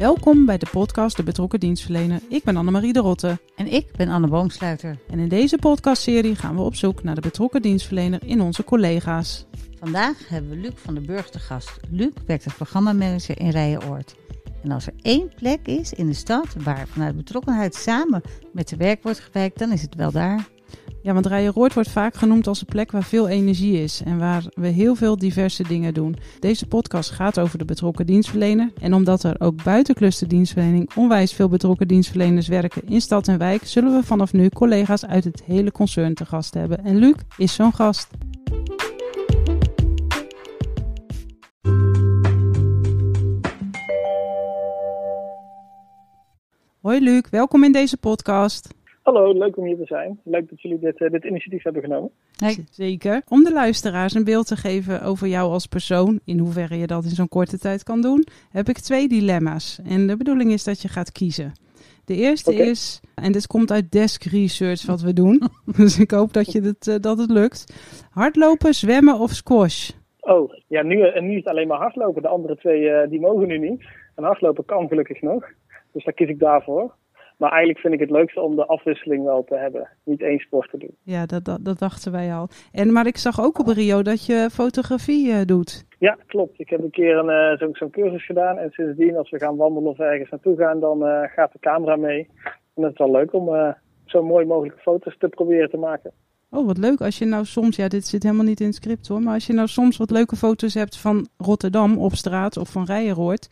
Welkom bij de podcast De Betrokken Dienstverlener. Ik ben Annemarie de Rotte. En ik ben Anne Boomsluiter. En in deze podcastserie gaan we op zoek naar de betrokken dienstverlener in onze collega's. Vandaag hebben we Luc van den Burg te gast. Luc werkt als programmamanager in Rijenoord. En als er één plek is in de stad waar vanuit betrokkenheid samen met de werk wordt gewerkt, dan is het wel daar. Ja, want Rijeroord wordt vaak genoemd als een plek waar veel energie is en waar we heel veel diverse dingen doen. Deze podcast gaat over de betrokken dienstverlener. En omdat er ook buiten clusterdienstverlening onwijs veel betrokken dienstverleners werken in stad en wijk, zullen we vanaf nu collega's uit het hele concern te gast hebben. En Luc is zo'n gast. Hoi Luc, welkom in deze podcast. Hallo, leuk om hier te zijn. Leuk dat jullie dit, uh, dit initiatief hebben genomen. Zeker. Om de luisteraars een beeld te geven over jou als persoon, in hoeverre je dat in zo'n korte tijd kan doen, heb ik twee dilemma's. En de bedoeling is dat je gaat kiezen. De eerste okay. is, en dit komt uit desk research wat we doen, dus ik hoop dat, je dit, uh, dat het lukt. Hardlopen, zwemmen of squash? Oh, ja, nu, uh, nu is het alleen maar hardlopen. De andere twee uh, die mogen nu niet. En hardlopen kan gelukkig nog. Dus daar kies ik daarvoor. Maar eigenlijk vind ik het leukste om de afwisseling wel te hebben. Niet één sport te doen. Ja, dat, dat, dat dachten wij al. En, maar ik zag ook op Rio dat je fotografie uh, doet. Ja, klopt. Ik heb een keer een, uh, zo'n zo cursus gedaan. En sindsdien, als we gaan wandelen of ergens naartoe gaan, dan uh, gaat de camera mee. En het is wel leuk om zo mooi mogelijke foto's te proberen te maken. Oh, wat leuk. Als je nou soms, ja, dit zit helemaal niet in het script hoor. Maar als je nou soms wat leuke foto's hebt van Rotterdam op straat of van Rijeroord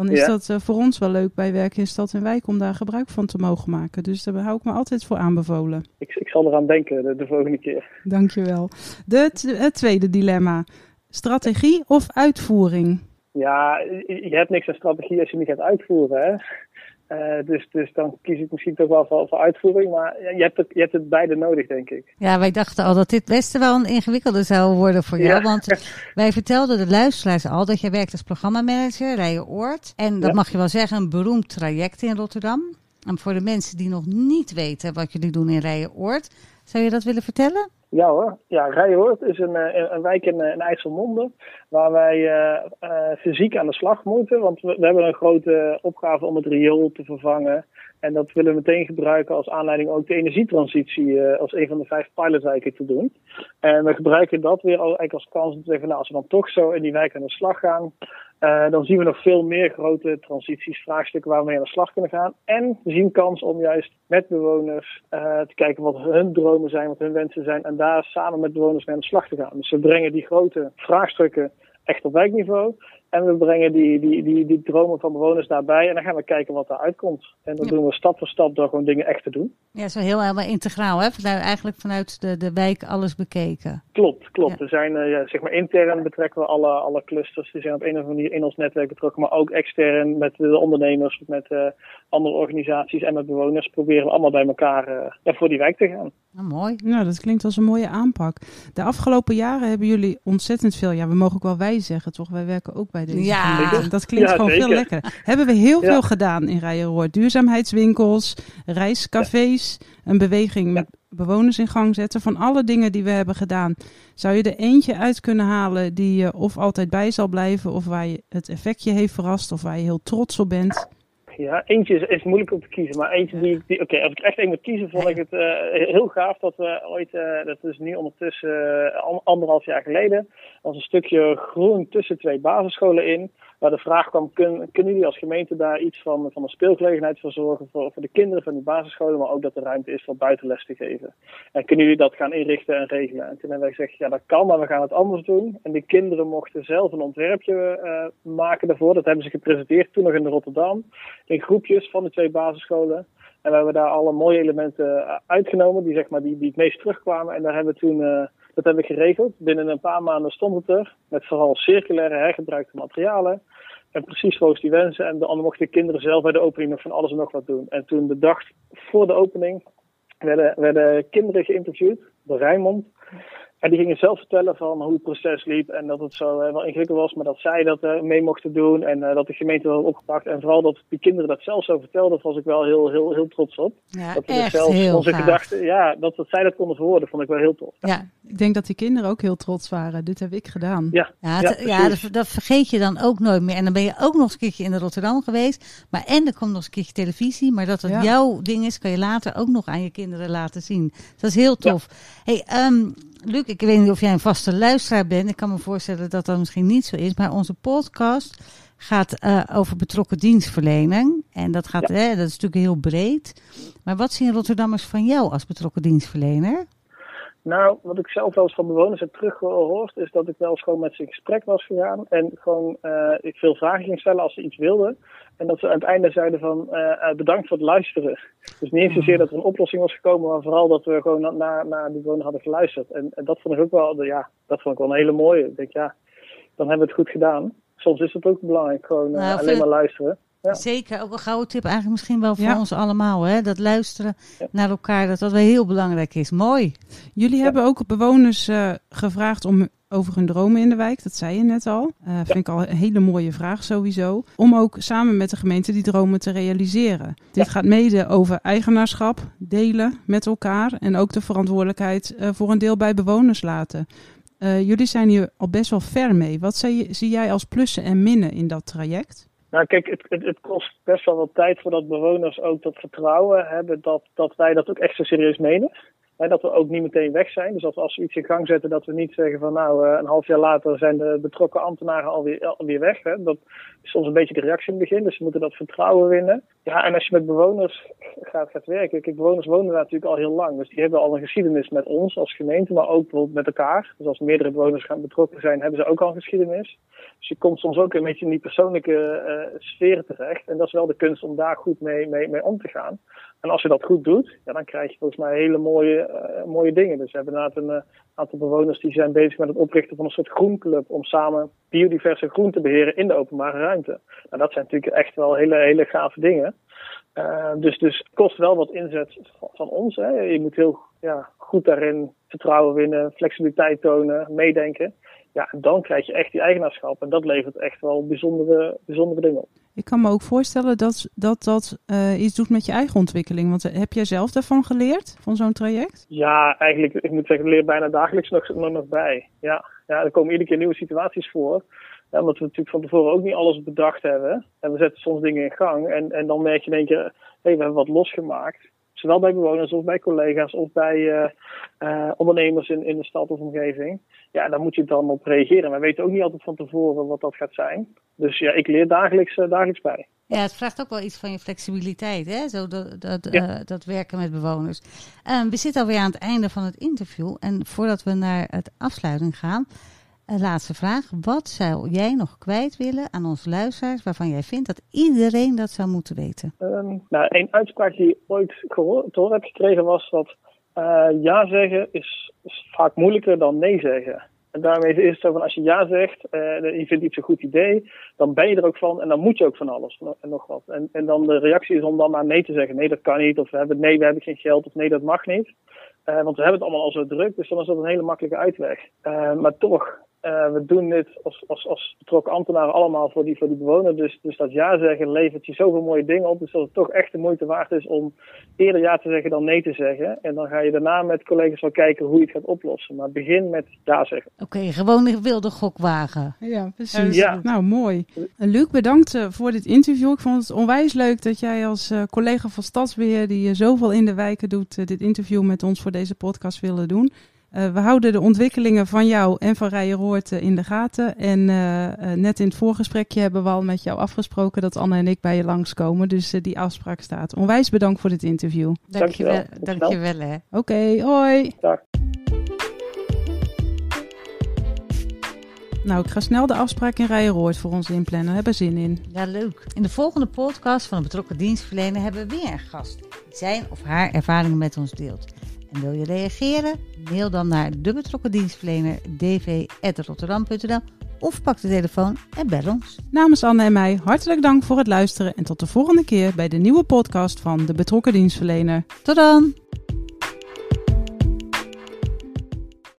dan is ja. dat uh, voor ons wel leuk bij werken in stad en wijk om daar gebruik van te mogen maken. Dus daar hou ik me altijd voor aanbevolen. Ik, ik zal eraan denken de, de volgende keer. Dankjewel. De, het tweede dilemma. Strategie of uitvoering? Ja, je hebt niks aan strategie als je niet gaat uitvoeren. Hè? Uh, dus, dus dan kies ik misschien toch wel voor, voor uitvoering. Maar je hebt, het, je hebt het beide nodig, denk ik. Ja, wij dachten al dat dit best wel een ingewikkelde zou worden voor jou. Ja. Want wij vertelden de luisteraars al dat jij werkt als programmamanager, Rijen Oort. En dat ja. mag je wel zeggen, een beroemd traject in Rotterdam. En voor de mensen die nog niet weten wat jullie doen in Rijen Oort, zou je dat willen vertellen? Ja hoor, ja, Rijehoort is een, een, een wijk in, in IJsselmonde waar wij uh, fysiek aan de slag moeten. Want we, we, hebben een grote opgave om het riool te vervangen. En dat willen we meteen gebruiken als aanleiding ook de energietransitie uh, als een van de vijf pilotwijken te doen. En we gebruiken dat weer eigenlijk als kans om te zeggen, nou, als we dan toch zo in die wijk aan de slag gaan, uh, dan zien we nog veel meer grote transities, vraagstukken waar we mee aan de slag kunnen gaan. En we zien kans om juist met bewoners uh, te kijken wat hun dromen zijn, wat hun wensen zijn. En daar samen met bewoners mee aan de slag te gaan. Dus we brengen die grote vraagstukken echt op wijkniveau. En we brengen die, die, die, die dromen van bewoners daarbij. En dan gaan we kijken wat eruit komt. En dat ja. doen we stap voor stap door gewoon dingen echt te doen. Ja, zo heel helemaal integraal, hè? Nou, eigenlijk vanuit de, de wijk alles bekeken. Klopt, klopt. Ja. Er zijn, uh, ja, zeg maar, intern betrekken we alle, alle clusters. Die zijn op een of andere manier in ons netwerk betrokken. Maar ook extern met de ondernemers, met uh, andere organisaties en met bewoners. Proberen we allemaal bij elkaar uh, voor die wijk te gaan. Nou, mooi. Nou, dat klinkt als een mooie aanpak. De afgelopen jaren hebben jullie ontzettend veel, ja, we mogen ook wel wij zeggen, toch? Wij werken ook bij deze. Ja, dat klinkt ja, gewoon zeker. veel lekker. Hebben we heel ja. veel gedaan in Rijeroord. Duurzaamheidswinkels, reiscafés, een beweging met bewoners in gang zetten. Van alle dingen die we hebben gedaan, zou je er eentje uit kunnen halen die je of altijd bij zal blijven, of waar je het effectje heeft verrast, of waar je heel trots op bent? Ja, eentje is, is moeilijk om te kiezen, maar eentje die, die oké, okay, als ik echt één moet kiezen, vond ik het uh, heel gaaf dat we ooit, uh, dat is nu ondertussen uh, anderhalf jaar geleden, was een stukje groen tussen twee basisscholen in, waar de vraag kwam, kun, kunnen jullie als gemeente daar iets van, van een speelgelegenheid voor zorgen voor, voor de kinderen van die basisscholen, maar ook dat er ruimte is voor buitenles te geven. En kunnen jullie dat gaan inrichten en regelen? En toen hebben wij gezegd, ja dat kan, maar we gaan het anders doen. En de kinderen mochten zelf een ontwerpje maken daarvoor, dat hebben ze gepresenteerd toen nog in Rotterdam in groepjes van de twee basisscholen. En we hebben daar alle mooie elementen uitgenomen, die, zeg maar, die, die het meest terugkwamen. En daar hebben we toen, uh, dat hebben we geregeld. Binnen een paar maanden stond het er, met vooral circulaire hergebruikte materialen. En precies volgens die wensen. En dan mochten de kinderen zelf bij de opening nog van alles en nog wat doen. En toen de dag voor de opening werden, werden kinderen geïnterviewd door Rijnmond. En die gingen zelf vertellen van hoe het proces liep en dat het zo uh, wel ingewikkeld was, maar dat zij dat uh, mee mochten doen en uh, dat de gemeente dat had opgepakt. En vooral dat die kinderen dat zelf zo vertelden, was ik wel heel, heel, heel trots op. Ja, dat we echt zelf heel onze gaaf. gedachten, ja, dat, dat zij dat konden verwoorden, vond ik wel heel tof. Ja, Ik denk dat die kinderen ook heel trots waren. Dit heb ik gedaan. Ja, Ja, Ja, ja, dat, dat vergeet je dan ook nooit meer. En dan ben je ook nog eens een keertje in Rotterdam geweest. Maar en er komt nog eens een keertje televisie. Maar dat het jouw ding is, kan je later ook nog aan je kinderen laten zien. Dat is heel tof. Hey, ehm, Luc, ik weet niet of jij een vaste luisteraar bent. Ik kan me voorstellen dat dat misschien niet zo is. Maar onze podcast gaat eh, over betrokken dienstverlening. En dat, gaat, hè, dat is natuurlijk heel breed. Maar wat zien Rotterdammers van jou als betrokken dienstverlener? Nou, wat ik zelf wel eens van bewoners heb teruggehoord, is dat ik wel eens gewoon met ze in gesprek was gegaan. En gewoon eh, ik veel vragen ging stellen als ze iets wilden. En dat ze aan het einde zeiden van eh, eh, bedankt voor het luisteren. Dus niet eens zozeer dat er een oplossing was gekomen, maar vooral dat we gewoon na- naar, naar die bewoner hadden geluisterd. En, en dat vond ik ook wel, ja, dat vond ik wel een hele mooie. Ik denk, ja, dan hebben we het goed gedaan. Soms is het ook belangrijk, gewoon Nou, alleen maar luisteren. Ja. Zeker, ook een gouden tip eigenlijk misschien wel voor Ja. ons allemaal. Hè? Dat luisteren Ja. naar elkaar, dat dat wel heel belangrijk is. Mooi. Jullie hebben ook bewoners eh, gevraagd om over hun dromen in de wijk. Dat zei je net al. Eh vind ik al een hele mooie vraag sowieso. Om ook samen met de gemeente die dromen te realiseren. Dit gaat mede over eigenaarschap, delen met elkaar. En ook de verantwoordelijkheid eh, voor een deel bij bewoners laten. Eh, jullie zijn hier al best wel ver mee. Wat zie, zie jij als plussen en minnen in dat traject? Nou, kijk, het, het, het kost best wel wat tijd voordat bewoners ook dat vertrouwen hebben dat, dat wij dat ook echt zo serieus menen. Dat we ook niet meteen weg zijn. Dus we als we iets in gang zetten, dat we niet zeggen van nou, eh, een half jaar later zijn de betrokken ambtenaren alweer, alweer weg. Hè. Dat is soms een beetje de reactie in het begin. Dus we moeten dat vertrouwen winnen. Ja, en als je met bewoners gaat, werken. Kijk, bewoners wonen daar natuurlijk al heel lang. Dus die hebben al een geschiedenis met ons als gemeente, maar ook bijvoorbeeld met elkaar. Dus als meerdere bewoners gaan betrokken zijn, hebben ze ook al een geschiedenis. Dus je komt soms ook een beetje in die persoonlijke eh sfeer terecht. En dat is wel de kunst om daar goed mee, mee, mee om te gaan. En als je dat goed doet, ja, dan krijg je volgens mij hele mooie, mooie dingen. Dus we hebben inderdaad een eh, aantal bewoners die zijn bezig met het oprichten van een soort groenclub om samen biodiverse groen te beheren in de openbare ruimte. Nou, dat zijn natuurlijk echt wel hele, hele gave dingen. Uh, dus, dus het kost wel wat inzet van, van ons. Hè. Je moet heel ja, goed daarin vertrouwen winnen, flexibiliteit tonen, meedenken. Ja, en dan krijg je echt die eigenaarschap. En dat levert echt wel bijzondere, bijzondere dingen op. Ik kan me ook voorstellen dat dat, dat uh, iets doet met je eigen ontwikkeling. Want heb jij zelf daarvan geleerd, van zo'n traject? Ja, eigenlijk, ik moet zeggen, ik leer bijna dagelijks nog, nog, nog bij. Ja. ja, er komen iedere keer nieuwe situaties voor. Ja, omdat we natuurlijk van tevoren ook niet alles bedacht hebben. En we zetten soms dingen in gang. En, en dan merk je in één keer, hé, hey, we hebben wat losgemaakt. Zowel bij bewoners of bij collega's of bij uh, uh, ondernemers in, in de stad of omgeving. Ja, daar moet je dan op reageren. Wij weten ook niet altijd van tevoren wat dat gaat zijn. Dus ja, ik leer dagelijks, uh, dagelijks bij. Ja, het vraagt ook wel iets van je flexibiliteit, hè? Zo dat, dat, ja. dat werken met bewoners. Um, we zitten alweer aan het einde van het interview. En voordat we naar het afsluiting gaan, laatste vraag. Wat zou jij nog kwijt willen aan onze luisteraars waarvan jij vindt dat iedereen dat zou moeten weten? Um, nou, een uitspraak die ik ooit gehoord, te horen heb gekregen was dat uh, ja zeggen is, vaak moeilijker dan nee zeggen. En daarmee is het zo van als je ja zegt uh, en je vindt iets een goed idee, dan ben je er ook van en dan moet je ook van alles en nog wat. En, en dan de reactie is om dan maar nee te zeggen. Nee, dat kan niet. Of we hebben, nee, we hebben geen geld. Of nee, dat mag niet. Want we hebben het allemaal al zo druk. Dus dan is dat een hele makkelijke uitweg. maar toch, uh, we doen dit als, als, als betrokken ambtenaren allemaal voor die, voor die bewoner. Dus, dus dat ja zeggen levert je zoveel mooie dingen op. Dus dat het toch echt de moeite waard is om eerder ja te zeggen dan nee te zeggen. En dan ga je daarna met collega's wel kijken hoe je het gaat oplossen. Maar begin met ja zeggen. Oké, okay, gewoon een wilde gok wagen. Ja, precies. Ja. Nou, mooi. Luc, bedankt uh, voor dit interview. Ik vond het onwijs leuk dat jij als collega van Stadsbeheer, die zoveel in de wijken doet, dit interview met ons voor deze podcast willen doen. Uh, we houden de ontwikkelingen van jou en van Rijenroort uh, in de gaten. En uh, net in het voorgesprekje hebben we al met jou afgesproken dat Anne en ik bij je langskomen. Dus die afspraak staat. Onwijs bedankt voor dit interview. Dankjewel. Dankjewel hè. Oké, okay, hoi. Dag. Nou, ik ga snel de afspraak in Rijenroort voor ons inplannen. We hebben zin in. Ja, leuk. In de volgende podcast van de betrokken dienstverlener hebben we weer een gast. Die zijn of haar ervaringen met ons deelt. En wil je reageren? Mail dan naar de betrokken dienstverlener dv.rotterdam.nl of pak de telefoon en bel ons. Namens Anne en mij hartelijk dank voor het luisteren en tot de volgende keer bij de nieuwe podcast van de betrokken dienstverlener. Tot dan!